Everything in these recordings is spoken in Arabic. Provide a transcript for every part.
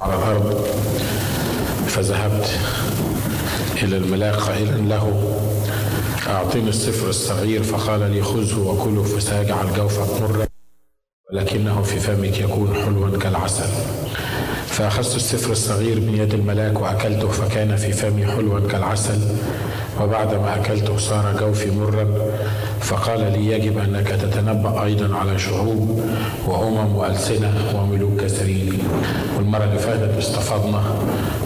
على الأرض فذهبت إلى الملاك قائلا له أعطني السفر الصغير فقال لي خذه وكله فسيجعل جوفك مرا ولكنه في فمك يكون حلوا كالعسل. فأخذت السفر الصغير من يد الملاك وأكلته فكان في فمي حلوا كالعسل وبعدما أكلته صار جوفي مرا فقال لي يجب أنك تتنبأ أيضا على شعوب وأمم وألسنة وملوك كثيرين. والمرة اللي فاتت استفضنا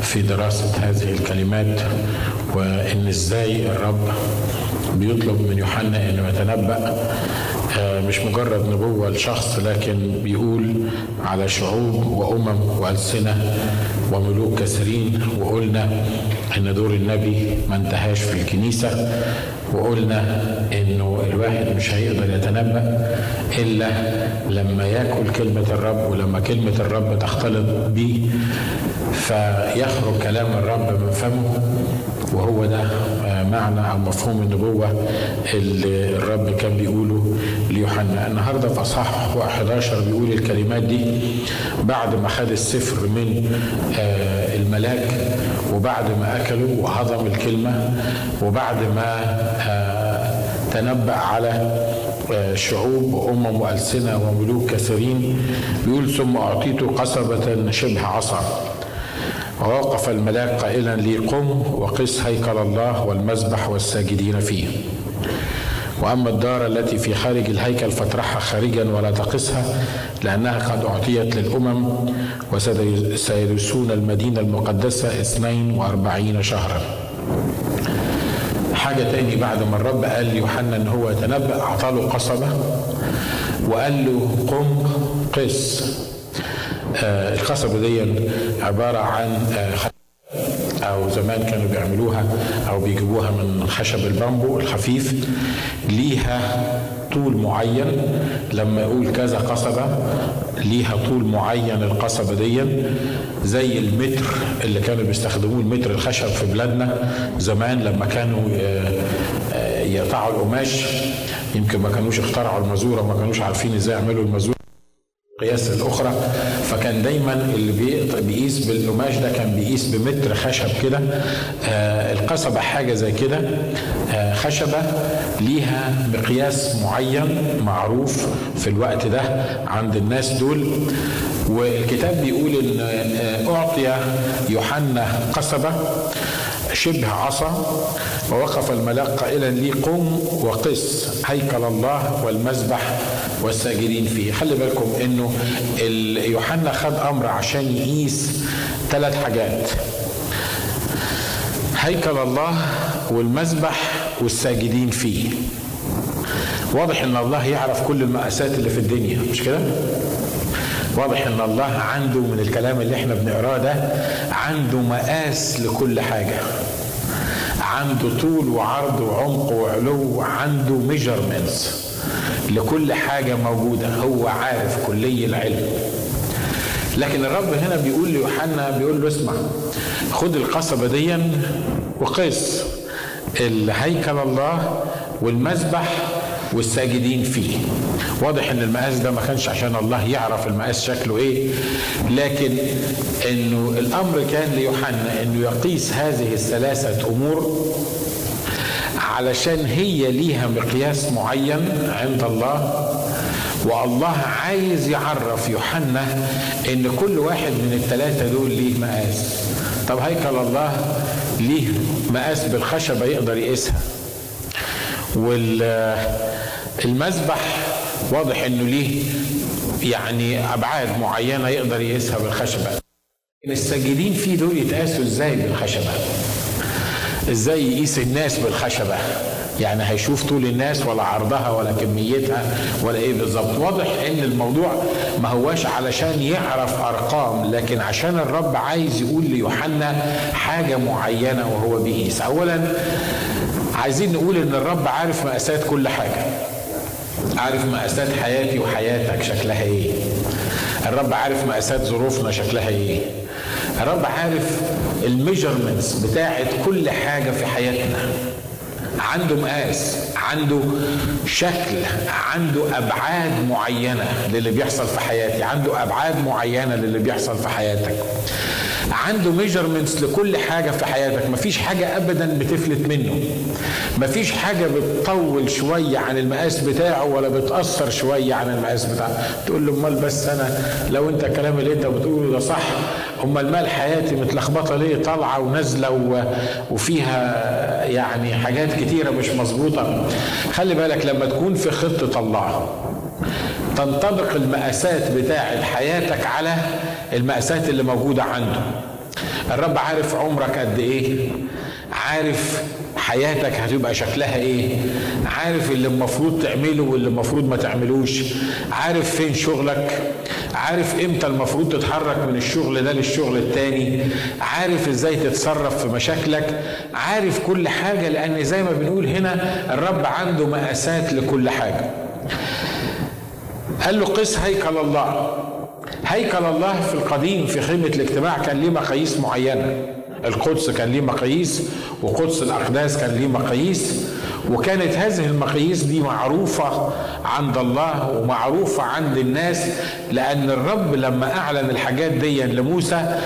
في دراسة هذه الكلمات وإن إزاي الرب بيطلب من يوحنا إنه يتنبأ مش مجرد نبوة لشخص لكن بيقول على شعوب وأمم وألسنة وملوك كثيرين. وقلنا إن دور النبي ما انتهاش في الكنيسة. وقلنا إنه مش هيقدر يتنبأ إلا لما يأكل كلمة الرب ولما كلمة الرب تختلط بيه فيخرج كلام الرب من فمه وهو ده معنى أو مفهوم النبوة اللي الرب كان بيقوله ليوحنا. النهارده في أصحاح 11 بيقول الكلمات دي بعد ما خد السفر من الملاك وبعد ما اكلوا وهضم الكلمة وبعد ما تنبأ على شعوب وأمم وألسنة وملوك كثيرين. بيقول ثم أعطيت قصبة شبه عصا. ووقف الملاك قائلا لي قم وقس هيكل الله والمذبح والساجدين فيه. وأما الدار التي في خارج الهيكل فاطرحها خارجا ولا تقسها لأنها قد أعطيت للأمم وسيرثون المقدسة اثنين وأربعين شهرا. حاجة تاني بعد ما الرب قال ليوحنا إن هو يتنبأ اعطاله قصبة وقال له قم قس. آه القصبة دي عبارة عن آه أو زمان كانوا بيعملوها أو بيجيبوها من خشب البامبو الخفيف ليها طول معين لما يقول كذا قصبة ليها طول معين القصبة دي زي المتر اللي كانوا بيستخدموه المتر الخشب في بلادنا زمان لما كانوا يقطعوا القماش. يمكن ما كانوش اخترعوا المزورة ما كانوش عارفين إزاي يعملوا المزورة قياس الأخرى. فكان دايما اللي بيقيس بالقماش ده كان بيقيس بمتر خشب كده. آه القصبة حاجة زي كده. آه خشبة ليها مقياس معين معروف في الوقت ده عند الناس دول. والكتاب بيقول إن آه أعطي يوحنا قصبة. شبه عصا ووقف الملاك قائلا لي قم وقس هيكل الله والمذبح والساجدين فيه. خلي بالكم إنه يوحنا خد أمر عشان يقيس ثلاث حاجات. هيكل الله والمذبح والساجدين فيه. واضح إن الله يعرف كل المقاسات اللي في الدنيا مش كده؟ واضح إن الله عنده من الكلام اللي إحنا بنقراه ده عنده مقاس لكل حاجة. عنده طول وعرض وعمق وعلو عنده ميجرمنتس لكل حاجة موجودة. هو عارف كلي العلم. لكن الرب هنا بيقول ليوحنا بيقول له اسمع خد القصبة دي وقس الهيكل الله والمذبح والساجدين فيه. واضح إن المقاس ده ما كانش عشان الله يعرف المقاس شكله إيه لكن إنه الأمر كان ليوحنا إنه يقيس هذه الثلاثة أمور علشان هي ليها مقياس معين عند الله. والله عايز يعرف يوحنا إن كل واحد من الثلاثة دول ليه مقاس طب هيكل الله ليه مقاس بالخشبة يقدر يقيسها؟ والمذبح واضح إنه ليه يعني أبعاد معينة يقدر يقيسها بالخشبة. الساجدين فيه دول يتقاسوا إزاي بالخشبة؟ إزاي يقيس الناس بالخشبة؟ يعني هيشوف طول الناس ولا عرضها ولا كميتها ولا إيه بالظبط؟ واضح إن الموضوع ما هواش علشان يعرف أرقام لكن عشان الرب عايز يقول ليوحنا حاجة معينة وهو بيقيس. اولا عايزين نقول إن الرب عارف مقاسات كل حاجة. عارف مقاسات حياتي وحياتك شكلها إيه؟ الرب عارف مقاسات ظروفنا شكلها إيه؟ الرب عارف ال measurements بتاعت كل حاجة في حياتنا. عنده مقاس عنده شكل عنده أبعاد معينة للي بيحصل في حياتي عنده أبعاد معينة للي بيحصل في حياتك. عنده measurements لكل حاجة في حياتك. مفيش حاجة ابدا بتفلت منه. مفيش حاجة بتطول شوية عن المقاس بتاعه ولا بتأثر شوية عن المقاس بتاعه. تقول له أمال بس أنا لو أنت الكلام اللي أنت بتقوله ده صح أمال مال حياتي متلخبطة ليه؟ طالعة ونازلة وفيها يعني حاجات كتيرة مش مظبوطة. خلي بالك لما تكون في خطة الله تنطبق المقاسات بتاعه حياتك على المأساة اللي موجودة عنده. الرب عارف عمرك قد إيه عارف حياتك هتبقى شكلها إيه عارف اللي المفروض تعمله واللي المفروض ما تعملوش عارف فين شغلك عارف إمتى المفروض تتحرك من الشغل ده للشغل التاني عارف إزاي تتصرف في مشاكلك عارف كل حاجة لأن زي ما بنقول هنا الرب عنده مقاسات لكل حاجة. قال له قس هيكل الله. هيكل الله في القديم في خيمة الاجتماع كان ليه مقاييس معينة. القدس كان ليه مقاييس وقدس الأقداس كان ليه مقاييس وكانت هذه المقاييس دي معروفة عند الله ومعروفة عند الناس لأن الرب لما أعلن الحاجات دي لموسى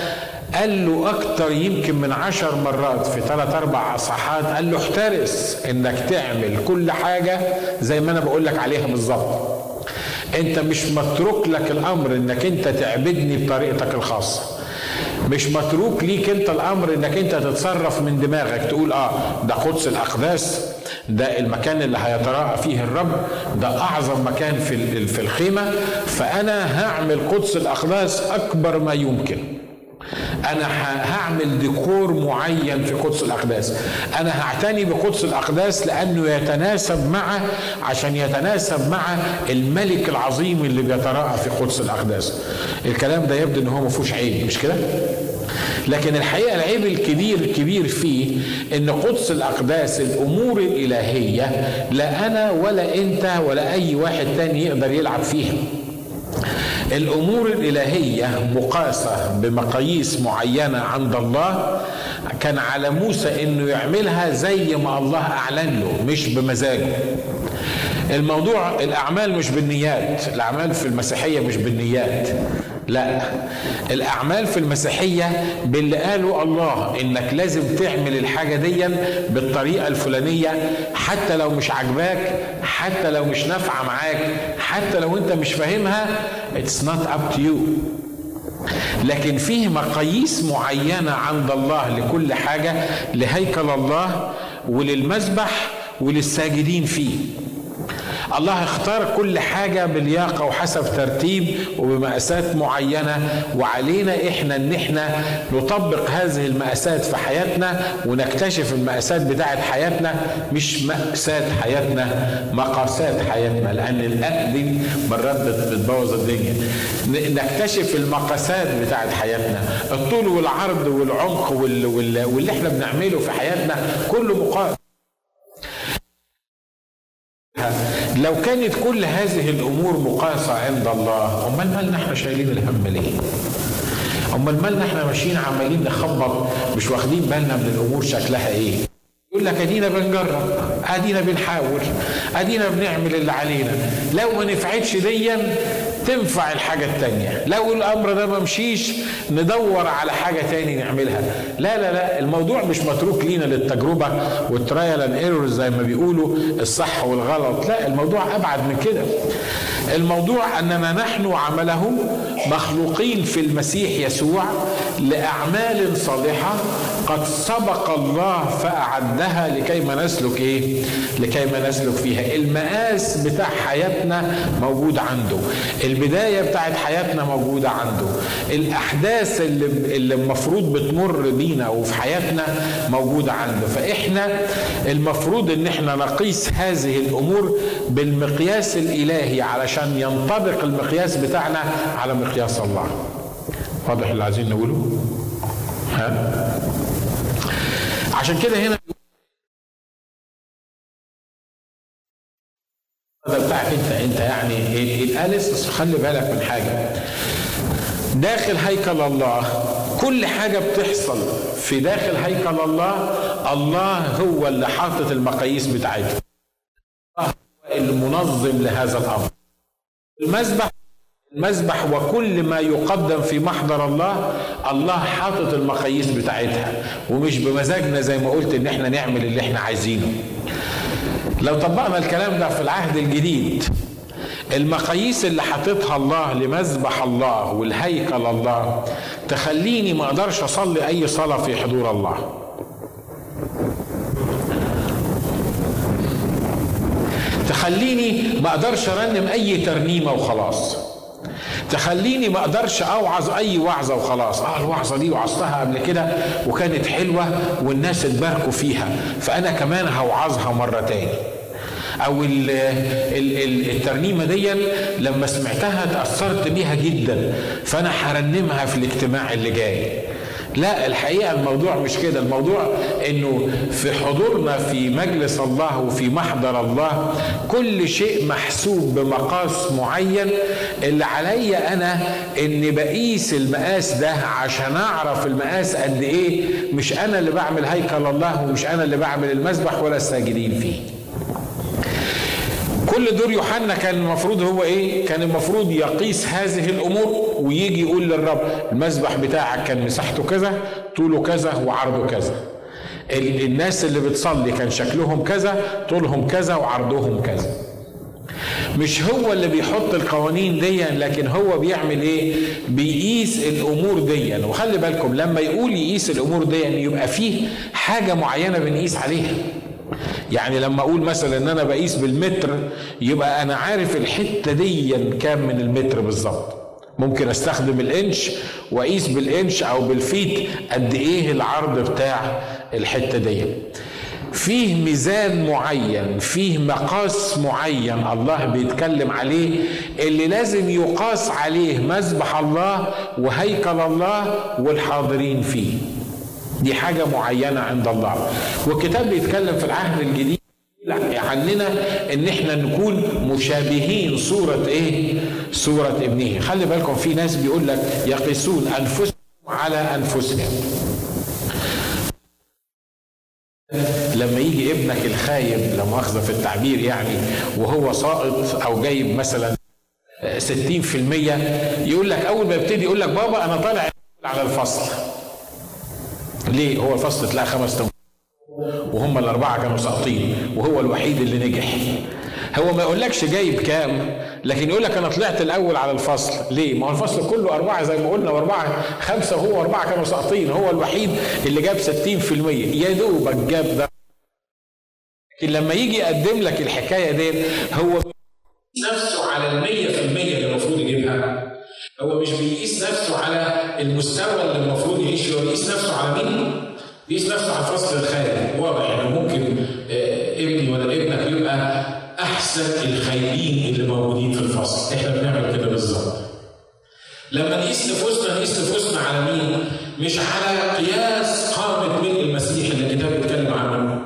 قال له أكتر يمكن من عشر مرات في ثلاث أربع أصحاحات قال له احترس إنك تعمل كل حاجة زي ما أنا بقول لك عليها بالظبط. انت مش متروك لك الامر انك انت تعبدني بطريقتك الخاصة. مش متروك ليك انت الامر انك انت تتصرف من دماغك تقول آه ده قدس الأقداس ده المكان اللي هيتراءى فيه الرب ده أعظم مكان في في الخيمة فأنا هعمل قدس الأقداس أكبر ما يمكن. أنا هعمل ديكور معين في قدس الأقداس. أنا هعتني بقدس الأقداس لأنه يتناسب مع عشان يتناسب مع الملك العظيم اللي بيتراءى في قدس الأقداس. الكلام ده يبدو إن هو ما فيهوش عيب مش كده؟ لكن الحقيقة العيب الكبير الكبير فيه إن قدس الأقداس الأمور الإلهية لا أنا ولا أنت ولا أي واحد تاني يقدر يلعب فيها. الأمور الإلهية مقاسة بمقاييس معينة عند الله. كان على موسى إنه يعملها زي ما الله أعلن له مش بمزاجه. الموضوع الأعمال مش بالنيات الأعمال في المسيحية مش بالنيات. لا. الأعمال في المسيحية باللي قاله الله إنك لازم تعمل الحاجة دي بالطريقة الفلانية حتى لو مش عاجباك حتى لو مش نافعة معاك حتى لو أنت مش فاهمها it's not up to you. لكن فيه مقاييس معينة عند الله لكل حاجة لهيكل الله وللمذبح وللساجدين فيه. الله اختار كل حاجة بلياقة وحسب ترتيب وبمقاسات معينة وعلينا إحنا إن إحنا نطبق هذه المقاسات في حياتنا ونكتشف المقاسات بتاعت حياتنا مش مأساة حياتنا مقاسات حياتنا لأن الأ دي مرات بتبوظ الدنيا. نكتشف المقاسات بتاعت حياتنا. الطول والعرض والعمق واللي إحنا بنعمله في حياتنا كله مقاس لو كانت كل هذه الأمور مقاسه عند الله أمال مالنا إحنا شايلين الهم ليه؟ أمال مالنا إحنا ماشيين عمالين نخبط مش واخدين بالنا من الأمور شكلها إيه؟ يقول لك أدينا بنجرب أدينا بنحاول أدينا بنعمل اللي علينا لو ما نفعتش ديا تنفع الحاجة التانية. لو الأمر ده ما مشيش ندور على حاجة تاني نعملها. لا لا لا الموضوع مش متروك لينا للتجربة وال trial and errors زي ما بيقولوا الصح والغلط. لا الموضوع أبعد من كده. الموضوع أننا نحن عمله مخلوقين في المسيح يسوع لأعمال صالحة قد سبق الله فأعدها لكي ما نسلك إيه؟ لكي ما نسلك فيها. المقاس بتاع حياتنا موجود عنده. البداية بتاعت حياتنا موجودة عنده. الأحداث اللي, المفروض بتمر بينا وفي حياتنا موجودة عنده. فإحنا المفروض إن إحنا نقيس هذه الأمور بالمقياس الإلهي علشان ينطبق المقياس بتاعنا على مقياس الله. واضح اللي عايزين نقوله؟ ها؟ عشان كده هنا بتاعك انت انت يعني الالس خلي بالك من حاجة. داخل هيكل الله. كل حاجة بتحصل في داخل هيكل الله الله هو اللي حاطط المقاييس بتاعتها. الله هو المنظم لهذا الأمر. المذبح المذبح وكل ما يقدم في محضر الله الله حاطط المقاييس بتاعتها. ومش بمزاجنا زي ما قلت إن إحنا نعمل اللي إحنا عايزينه. لو طبقنا الكلام ده في العهد الجديد المقاييس اللي حاططها الله لمذبح الله والهيكل الله تخليني ما أقدرش اصلي اي صلاة في حضور الله. تخليني ما أقدرش ارنم اي ترنيمة وخلاص. تخليني ما أقدرش اوعظ اي وعظة وخلاص. آه الوعظة دي وعظتها قبل كده وكانت حلوة والناس اتباركوا فيها فأنا كمان هوعظها مرة تاني. أو ال ال الترنيمة دي لما سمعتها تاثرت بيها جدا فأنا هرنمها في الاجتماع اللي جاي. لا الحقيقة الموضوع مش كده. الموضوع إنه في حضورنا في مجلس الله وفي محضر الله كل شيء محسوب بمقاس معين. اللي عليا أنا اني بقيس المقاس ده عشان أعرف المقاس قد إيه مش أنا اللي بعمل هيكل الله ومش أنا اللي بعمل المسبح ولا الساجدين فيه. كل دور يوحنا كان المفروض هو إيه؟ كان المفروض يقيس هذه الأمور ويجي يقول للرب المذبح بتاعك كان مساحته كذا، طوله كذا وعرضه كذا. الناس اللي بتصلي كان شكلهم كذا، طولهم كذا وعرضهم كذا. مش هو اللي بيحط القوانين دي لكن هو بيعمل إيه بيقيس الأمور دي وخلي بالكم لما يقول يقيس الأمور دي يبقى فيه حاجة معينة بنقيس عليها يعني لما أقول مثلا ان أنا بقيس بالمتر يبقى أنا عارف الحتة دي كام من المتر بالظبط. ممكن استخدم الانش واقيس بالانش أو بالفيت قد إيه العرض بتاع الحتة دي. فيه ميزان معين فيه مقاس معين الله بيتكلم عليه اللي لازم يقاس عليه مذبح الله وهيكل الله والحاضرين فيه. دي حاجة معينة عند الله. والكتاب بيتكلم في العهد الجديد عننا إن إحنا نكون مشابهين صورة إيه؟ صورة ابنه. خلي بالكم في ناس بيقول لك يقيسون أنفسهم على أنفسهم. لما يجي ابنك الخايب لا مؤاخذة في التعبير يعني وهو ساقط أو جايب مثلا 60% يقول لك أول ما يبتدي يقول لك بابا أنا طالع على الفصل. ليه هو الفصل تلاقي خمس تنفيذ وهم الأربعة كانوا ساقطين وهو الوحيد اللي نجح. هو ما يقولكش جايب كام لكن يقول لك أنا طلعت الأول على الفصل. ليه؟ ما هو الفصل كله أربعة زي ما قلنا واربعه خمسة وهو أربعة كانوا ساقطين. هو الوحيد اللي جاب 60% يا دوبك جاب ده. لكن لما يجي يقدم لك الحكاية دي هو نفسه على المية في المية اللي المفروض يجيبها. هو مش بيقيس نفسه على المستوى بيقيس نفسه على الفصل الخارجي واضح إنه ممكن ابني ولا ابنك يبقى أحسن الخايبين اللي موجودين في الفصل إحنا بنعمل كده بالظبط لما نقيس نفوسنا نقيس نفوسنا على مين؟ مش على قياس قامة ملء المسيح اللي الكتاب بيتكلم عنه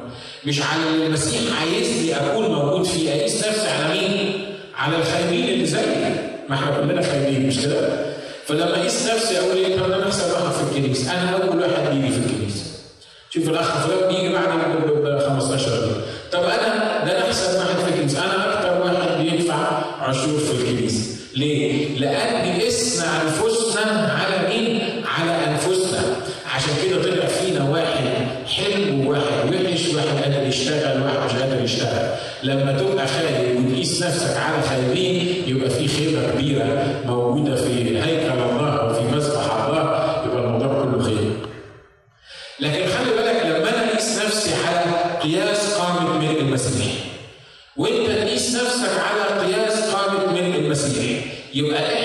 مش على اللي المسيح عايزني أكون موجود فيه أقيس نفسي على مين؟ على الخايبين اللي زيي ما إحنا كلنا خايبين مش كده؟ فلما أقيس نفسي أقول إيه طب أنا احسن واحد في الكنيسة، أنا أول واحد بيجي في الكنيسة. شوف الأخ فلان بيجي بعد ب 15 دقيقه. طب أنا ده أنا احسن واحد في الكنيسة، أنا أكثر واحد بيدفع عشور في الكنيسة. ليه؟ لأن قسنا أنفسنا على مين؟ على أنفسنا. عشان كده طلع فينا واحد حلو وواحد وحش وواحد قادر يشتغل وواحد مش قادر يشتغل. لما تبقى خايب وتقيس نفسك على خايبين يبقى في خيبة كبيرة موجودة في المسيح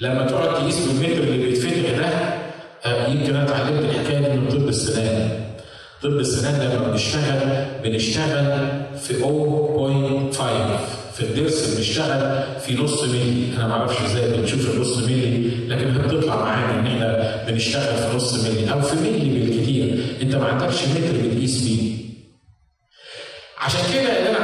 لما تقعد تقيس بالمتر اللي بيتفتح ده آه، يمكن أنا اتعلمت الحكاية دي من طب السنان. طب السنان لما بنشتغل بنشتغل في 0.5 في الضرس بنشتغل في نص ملي أنا ما أعرفش إزاي بنشوف النص ملي لكن بتطلع معانا إن إحنا بنشتغل في نص ملي أو في ملي بالكتير. أنت ما عندكش متر بتقيس بيه عشان كده اللي أنا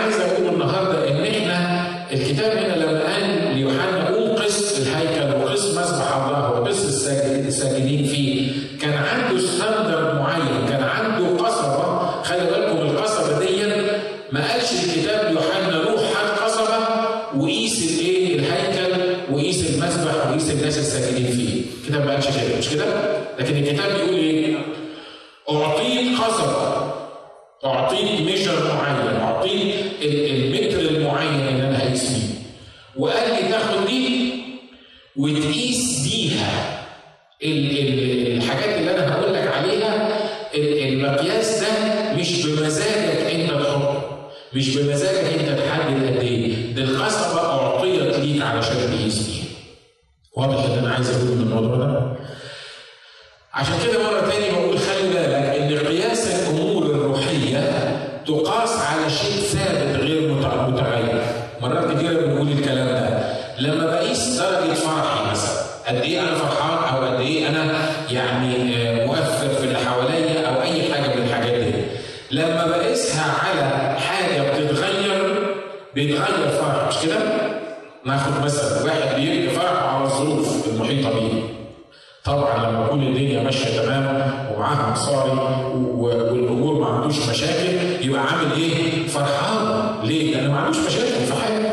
فرحان ليه؟ لأنه ما عندوش مشاكل في حياته.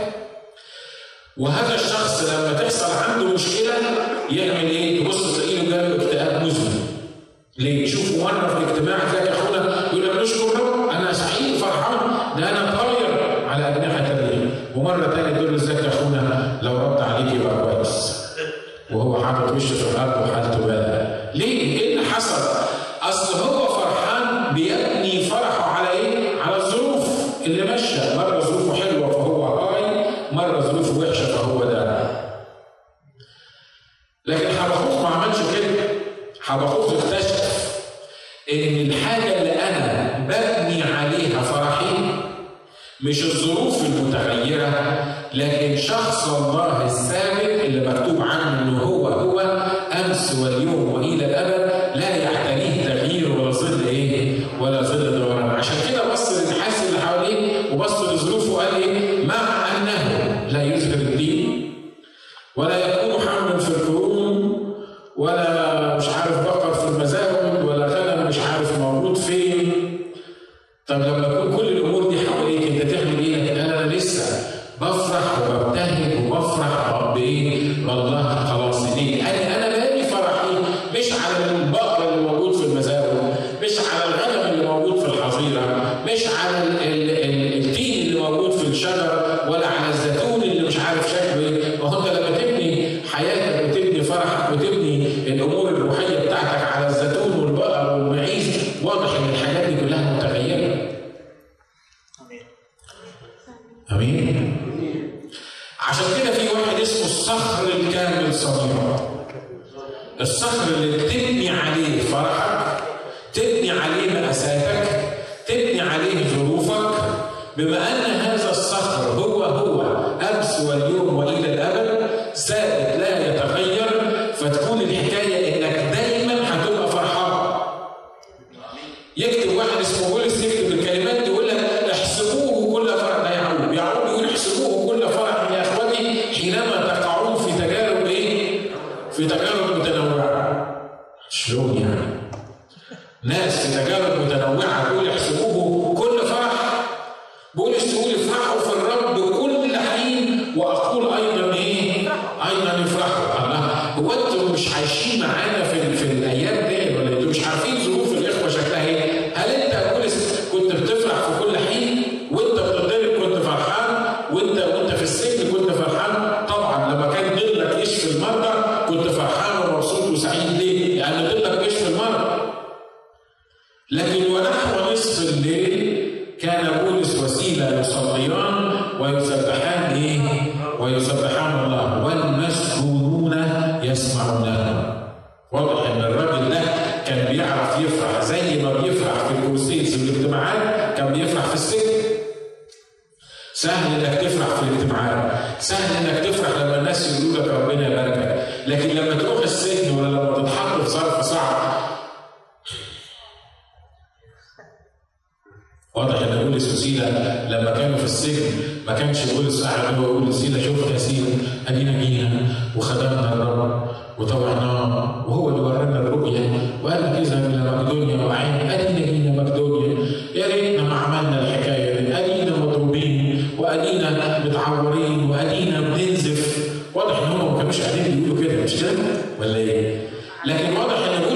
وهذا الشخص لما تحصل عنده مشكلة يعمل إيه؟ تبص تلاقيه جاله اكتئاب مزمن. ليه؟ يشوف مرة في اجتماع تلاقي أخونا يقول لك نشكر رب أنا سعيد فرحان ده أنا طاير على أجنحة تانية. ومرة تانية تقول له إزيك يا أخونا لو رد عليك يبقى كويس. وهو حاطط وشه في الأرض وحالته مش الظروف المتغيرة لكن شخص الله الثابت اللي مكتوب عنه إنه هو هو أمس واليوم وإلى مش قاعدين بيقولوا كده مش كده ولا إيه؟ لكن واضح إن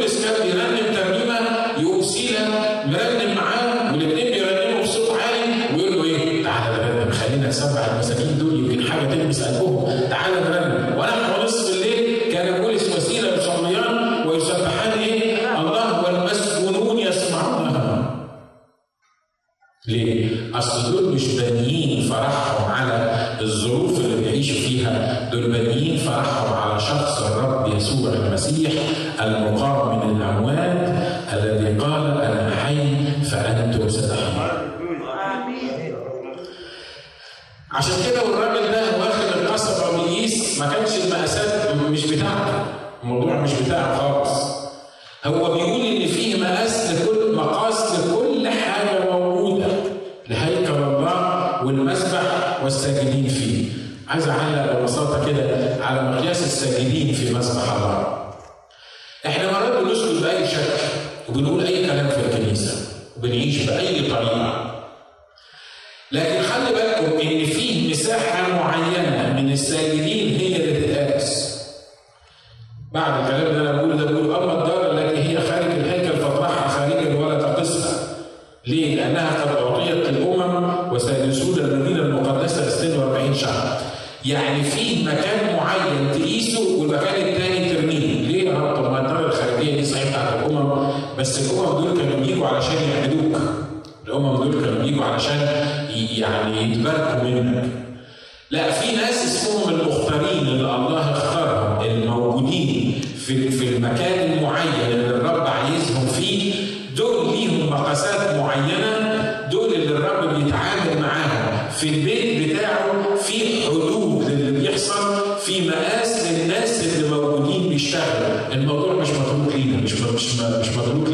يتعامل معاها في البيت بتاعه في حدود للي بيحصل في مقاس للناس اللي موجودين بيشتغلوا الموضوع مش متروك لينا مش مش مش متروك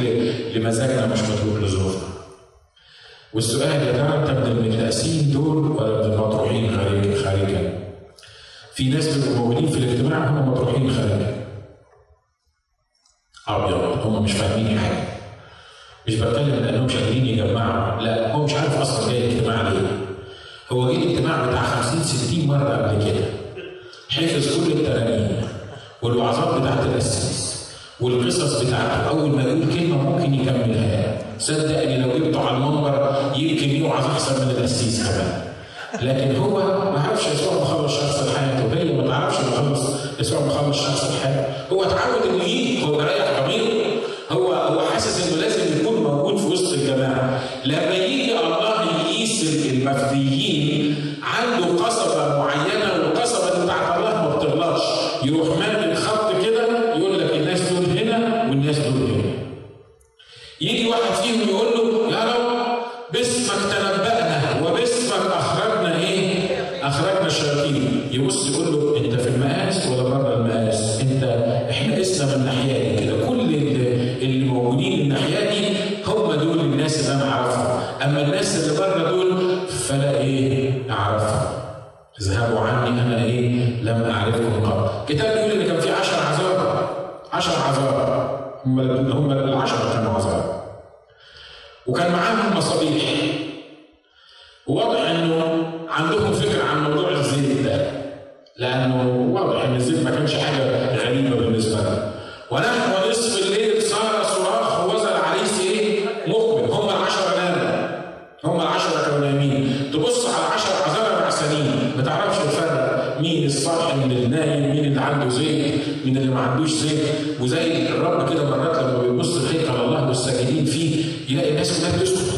لمزاجنا مش متروك لظروفنا والسؤال يا ترى انت من المتقاسين دول ولا من المطروحين خارج خارجا؟ في ناس بيبقوا موجودين في الاجتماع هم مطروحين خارجا. أبيض هم مش فاهمين حاجة. مش بتكلم لأنهم شغالين يجمعوا. لا هو مش عارف أصلا جاي الاجتماع ليه هو جه الاجتماع بتاع 50 60 مرة قبل كده حفظ كل الترانيم والوعظات بتاعت الأساس والقصص بتاعته. أول ما يقول كلمة ممكن يكملها. صدقني لو جبته على المنبر يمكن يوعظ أحسن من الاسيس كمان. لكن هو ما عرفش يسوع مخلص شخص الحياة. هي ما تعرفش مخلص يسوع مخلص شخص الحياة. هو اتعود إنه يجي هو رايح من اللي ما عندوش ذهن وزي الرب كده مرات لما بيبص الخير على الله والساجدين فيه يلاقي الناس كلها بتسكت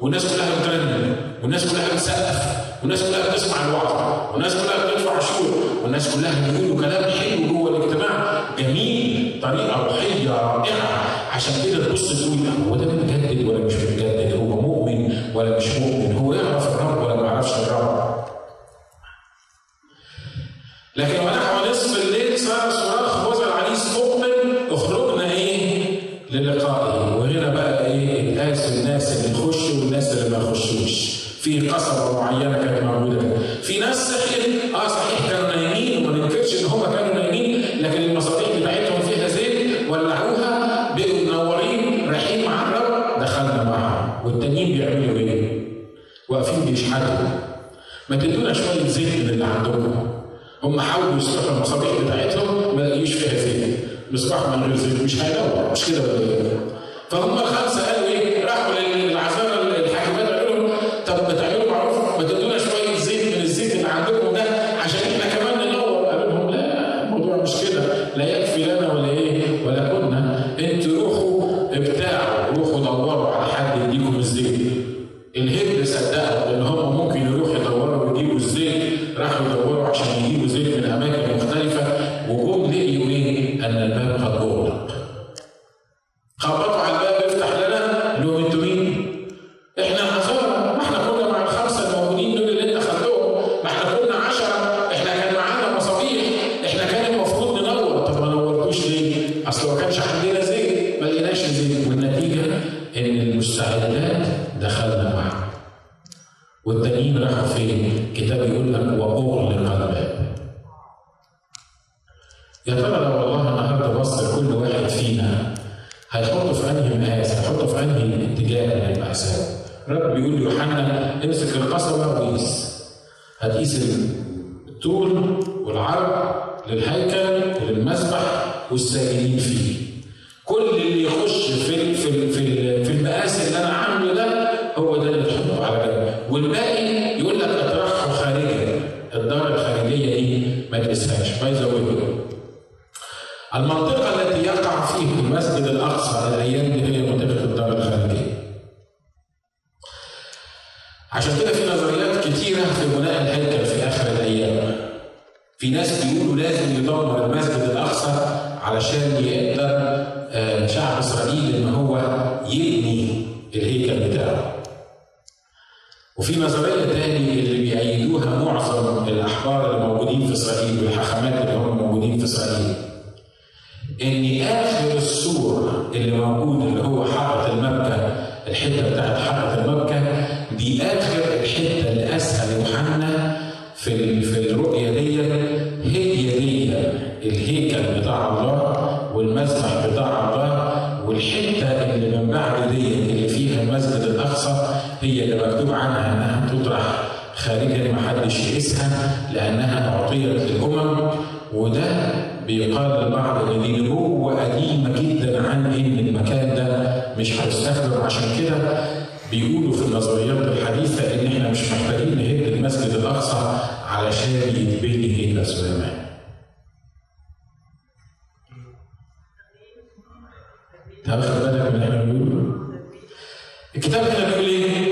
والناس كلها بتغني والناس كلها بتسقف والناس كلها بتسمع الوعظ والناس كلها بتدفع عشور والناس كلها بيقولوا كلام حلو جوه الاجتماع. جميل طريقة روحية رائعة. عشان كده تبص تقول هو ده متجدد ولا مش متجدد هو مؤمن ولا مش مؤمن؟ هو يعرف which I don't الشهادات دخلنا معه والتانيين راحوا فين؟ الكتاب يقول لك واغلق الباب يا ترى لو الله النهارده بص كل واحد فينا هيحطه في أنهي مقاس؟ هيحطه في أنهي اتجاه من المأساة؟ رب بيقول يوحنا امسك القصبة وقيس علشان يتبني الأسباب تاخد بالك من اللي إحنا بنقوله الكتاب كان بيقول إيه؟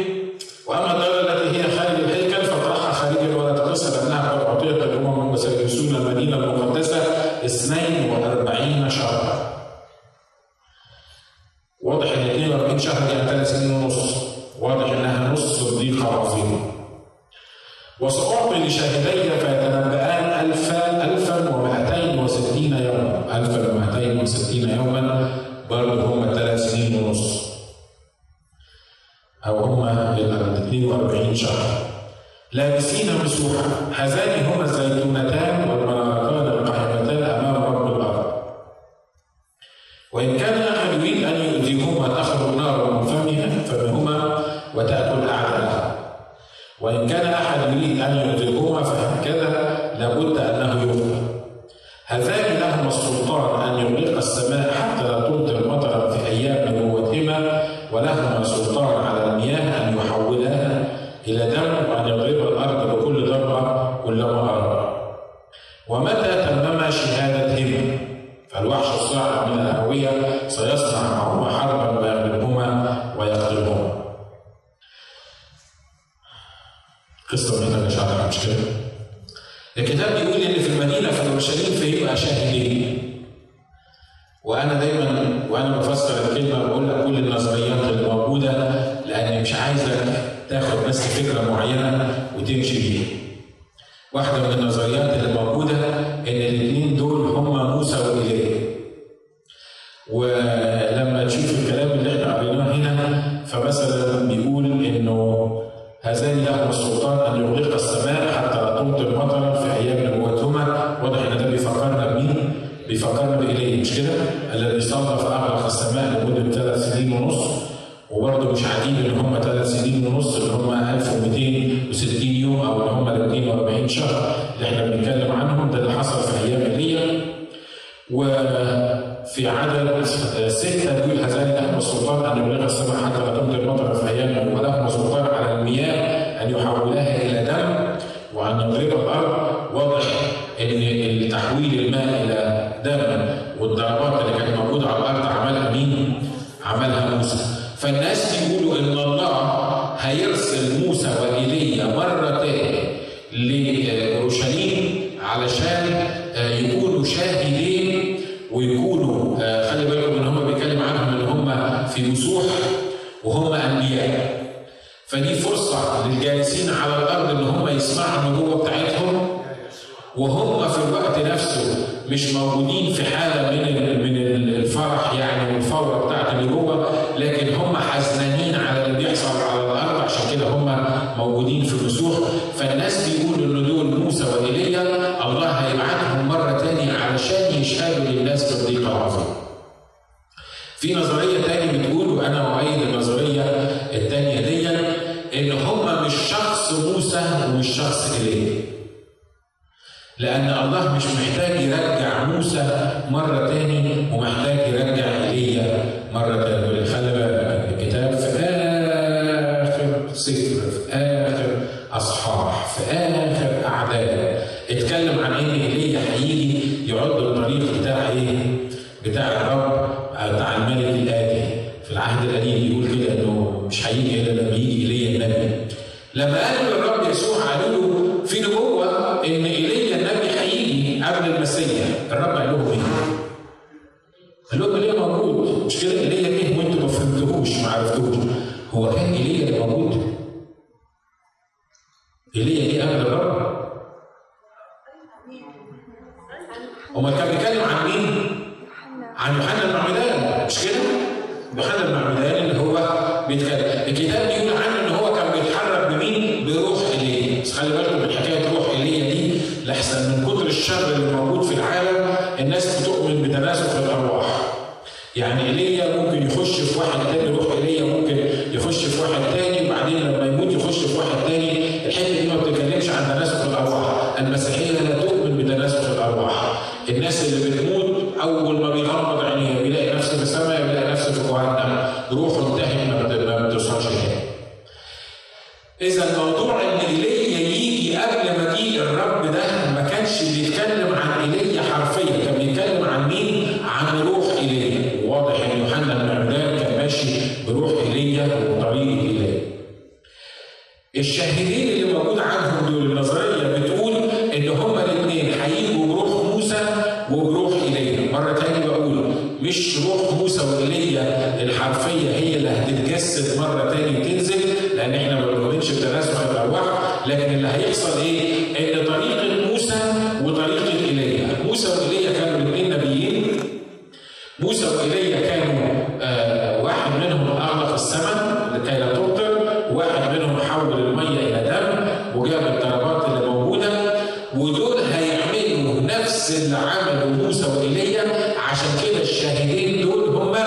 وجاب الضربات اللي موجودة. ودول هيعملوا نفس اللي عمله موسى وايليا عشان كده الشاهدين دول هما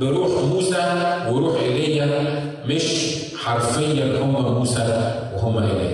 بروح موسى وروح ايليا مش حرفيا هما موسى وهما ايليا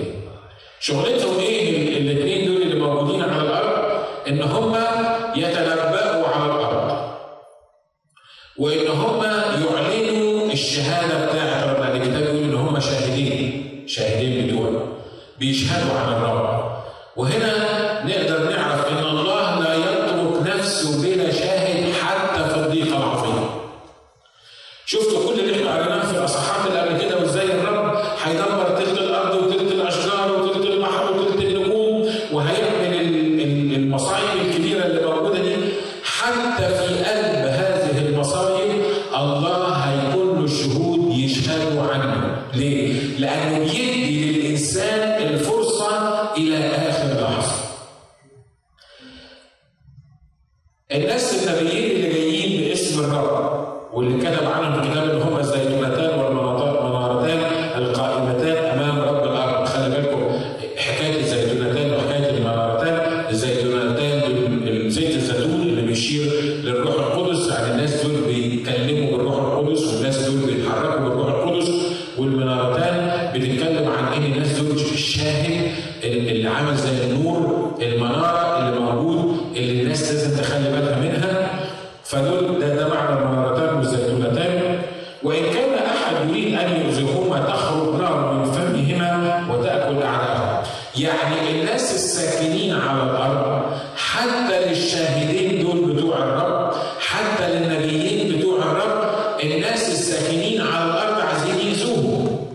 الناس الساكنين على الأرض عايزين يأذوه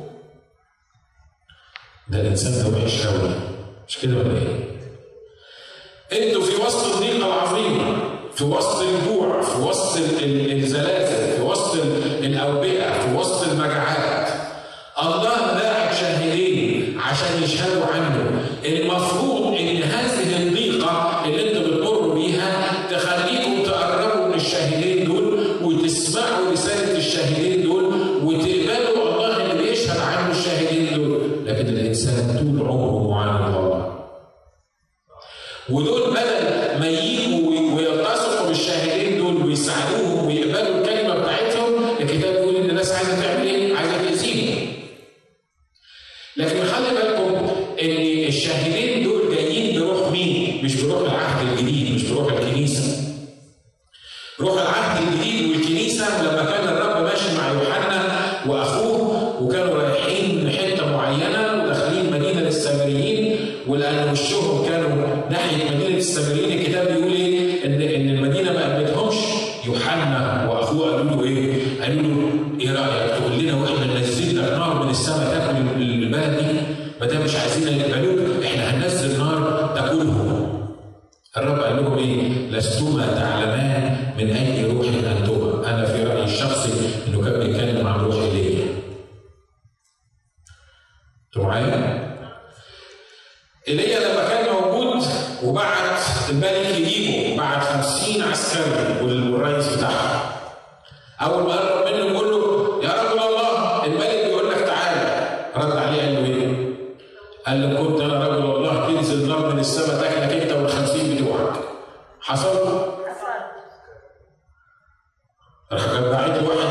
ده الإنسان ده وحش قوي مش كده ولا إيه؟ إنتوا في وسط الضيقه العظيمه في وسط الجوع في وسط الزلازل في وسط الأوبئة في وسط المجاعات. الله باعت شاهدين عشان يشهدوا عنه. المفروض حصل؟ حصل. رح واحد.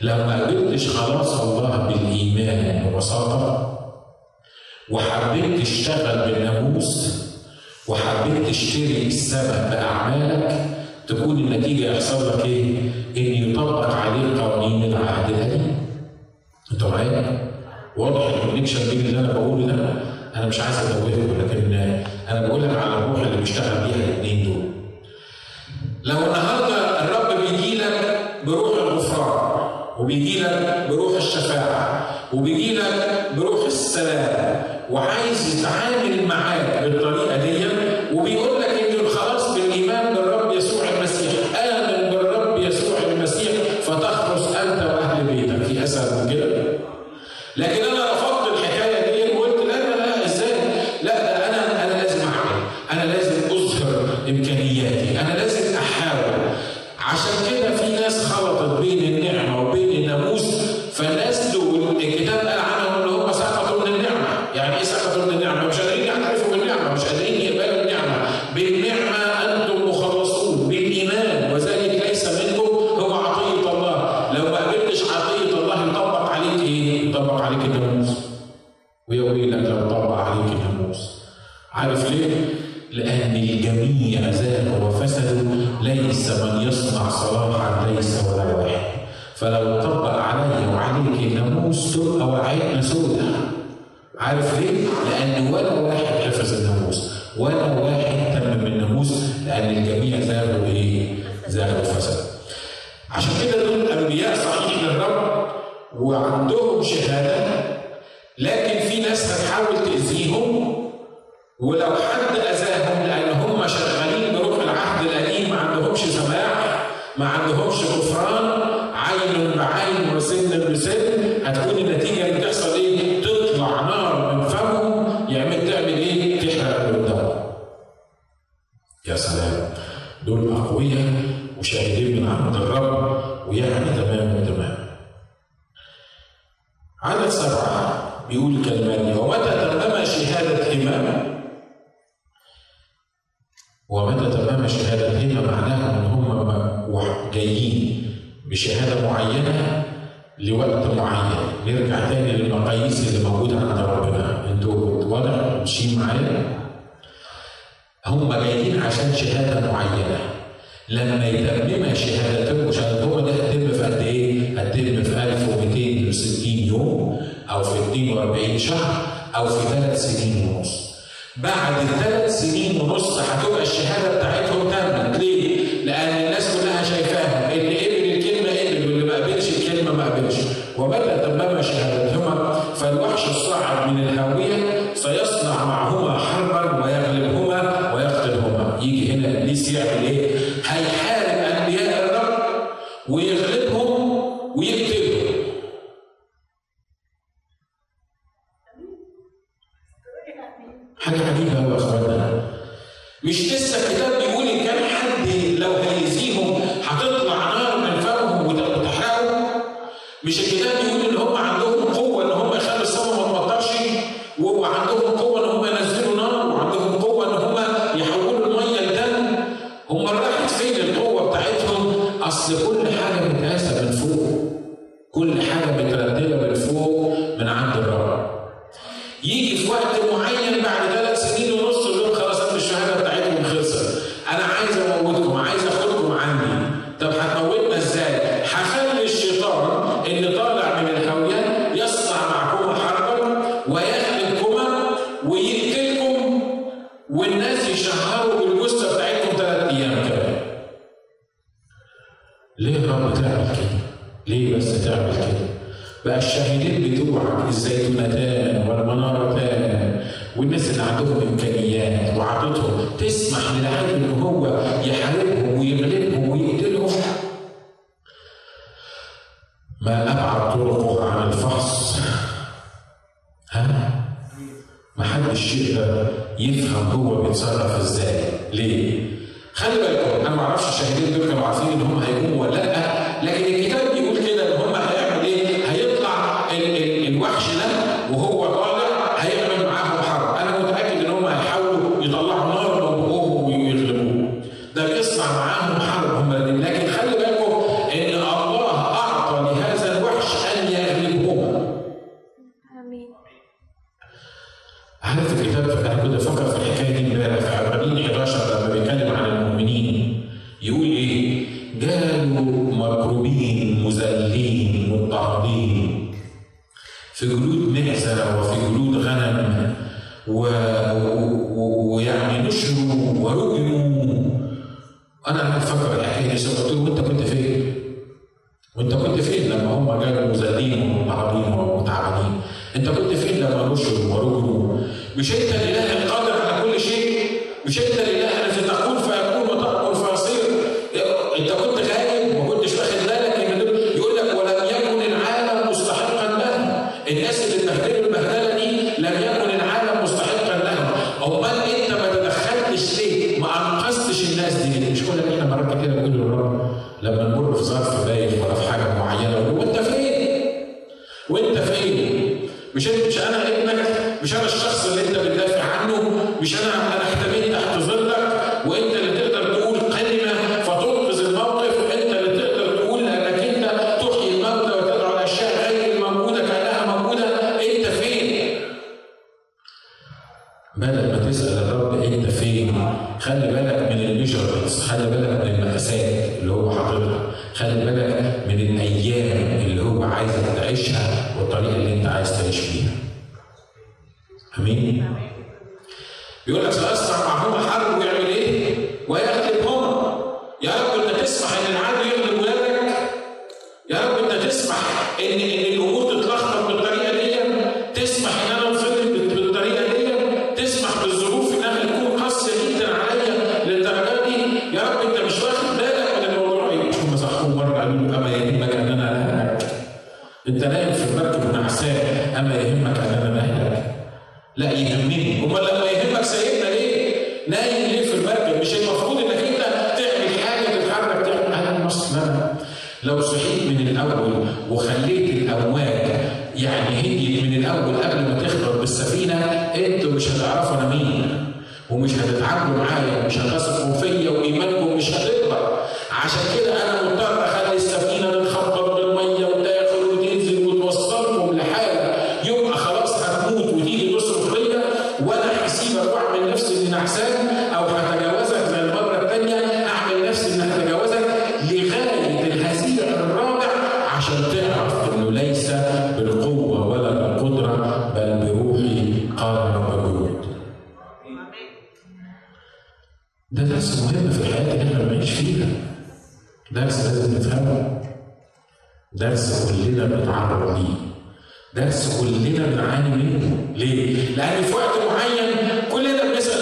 لو ما قدرتش خلاص الله بالإيمان ببساطه وحبيت تشتغل بالناموس وحبيت تشتري السبب بأعمالك تكون النتيجة يحصل لك إيه؟ إن يطبق عليك قوانين العهد القديم. أنتوا معايا؟ واضح الكونكشن بين اللي أنا بقوله ده أنا مش عايز ادوهكم لكن أنا بقول لك على الروح اللي بيشتغل بيها الاثنين دول. لو النهارده وبيجي لك بروح السلام وعايز يتعامل حد أذاهم لأن هم شغالين بروح العهد القديم ما عندهمش سماح ما عندهمش غفران عين بعين وسن بسن هتكون النتيجة اللي بتحصل إيه؟ تطلع نار من فمهم يعمل تعمل إيه؟ تحرق قدامهم. يا سلام دول أقوياء وشاهدين سن نحسان أو هتجاوزك للمره الثانية أعمل نفسي اني هتجاوزك لغاية الهزيع الرابع عشان تعرف إنه ليس بالقوة ولا بالقدرة بل بروحي قال رب الجنود. ده درس مهم في الحياة اللي إحنا بنعيش فيها. درس لازم نفهمه. درس كلنا بنتعرض ليه. درس كلنا بنعاني منه ليه؟ لأن في وقت معين كلنا بنسأل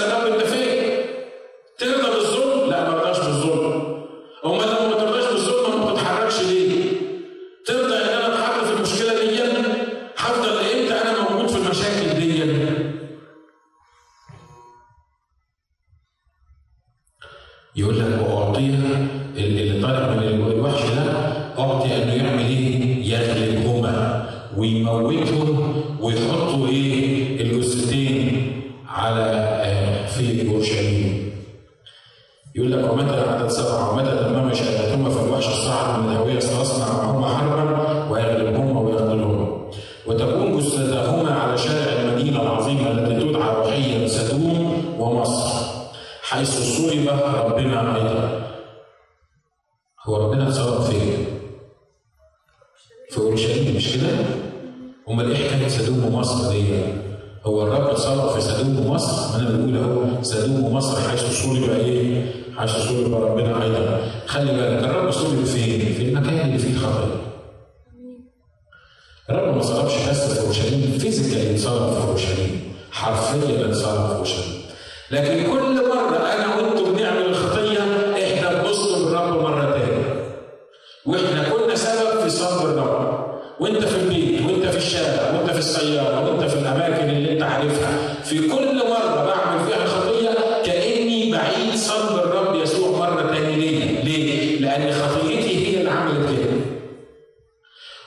في السيارة وأنت في الأماكن اللي أنت عارفها في كل مرة بعمل فيها خطيه كأني بعيد صلب الرب يسوع مرة تاني ليه؟ ليه؟ لأن خطيتي هي اللي عملت كده.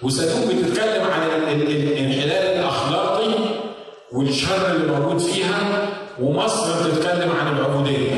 وسلوك بتتكلم عن الانحلال الأخلاقي والشر اللي موجود فيها ومصر بتتكلم عن العبودية.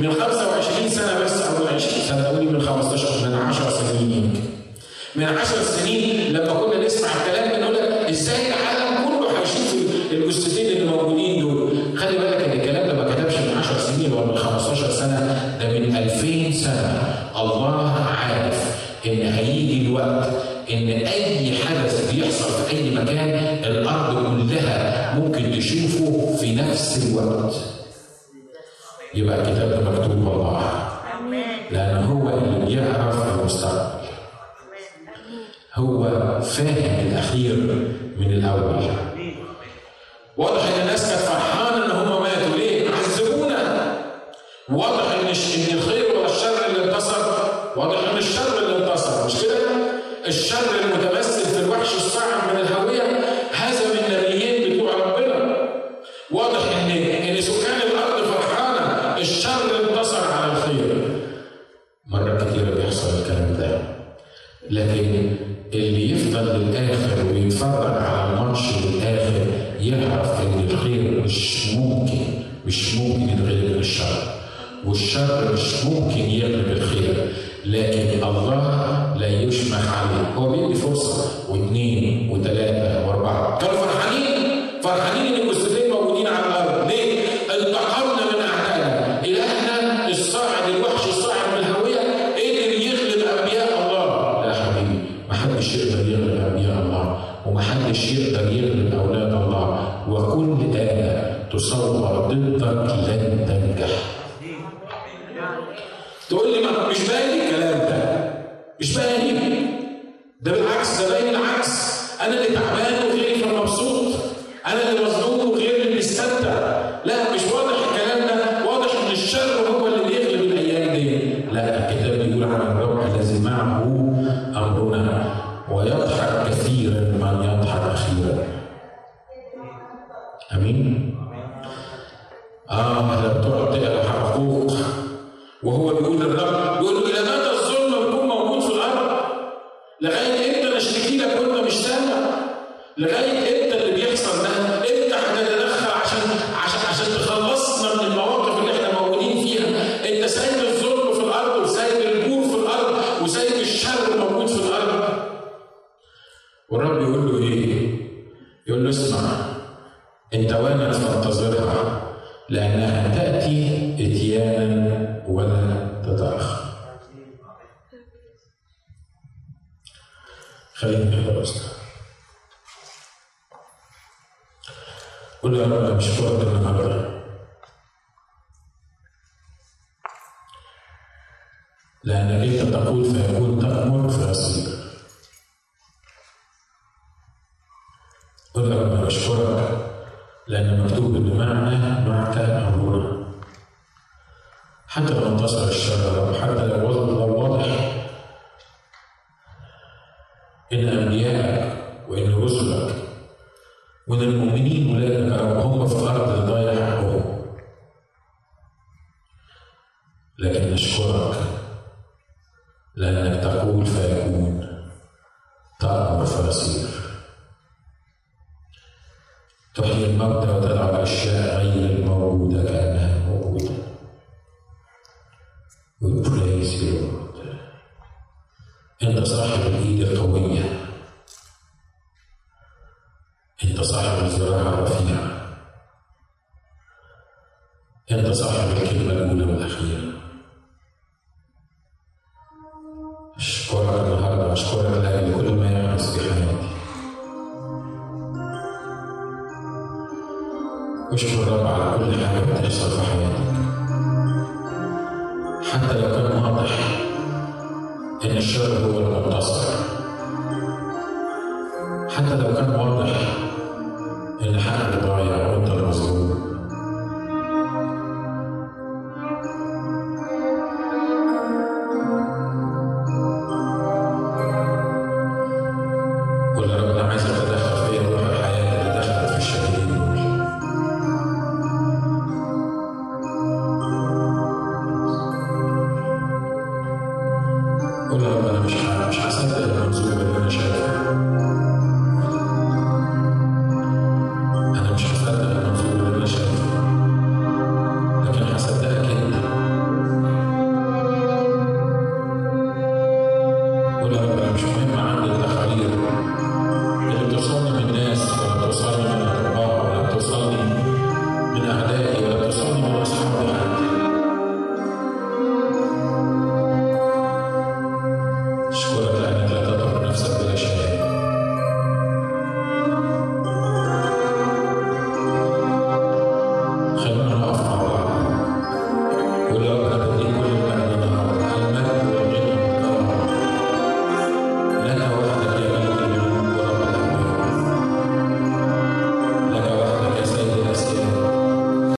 من 25 سنة بس أقول 20 سنة قولي من 15 من 10 سنين يعني. من 10 سنين لما كنا نسمع الكلام ده نقول لك إزاي العالم كله هيشوف الجثتين اللي موجودين دول؟ خلي بالك إن الكلام ده ما كتبش من 10 سنين ولا من 15 سنة ده من 2000 سنة. الله عارف إن هيجي الوقت إن أي حدث بيحصل في أي مكان الأرض كلها ممكن تشوفه في نفس الوقت. يبقى كده Hallelujah. أنت صاحب الإيد قوية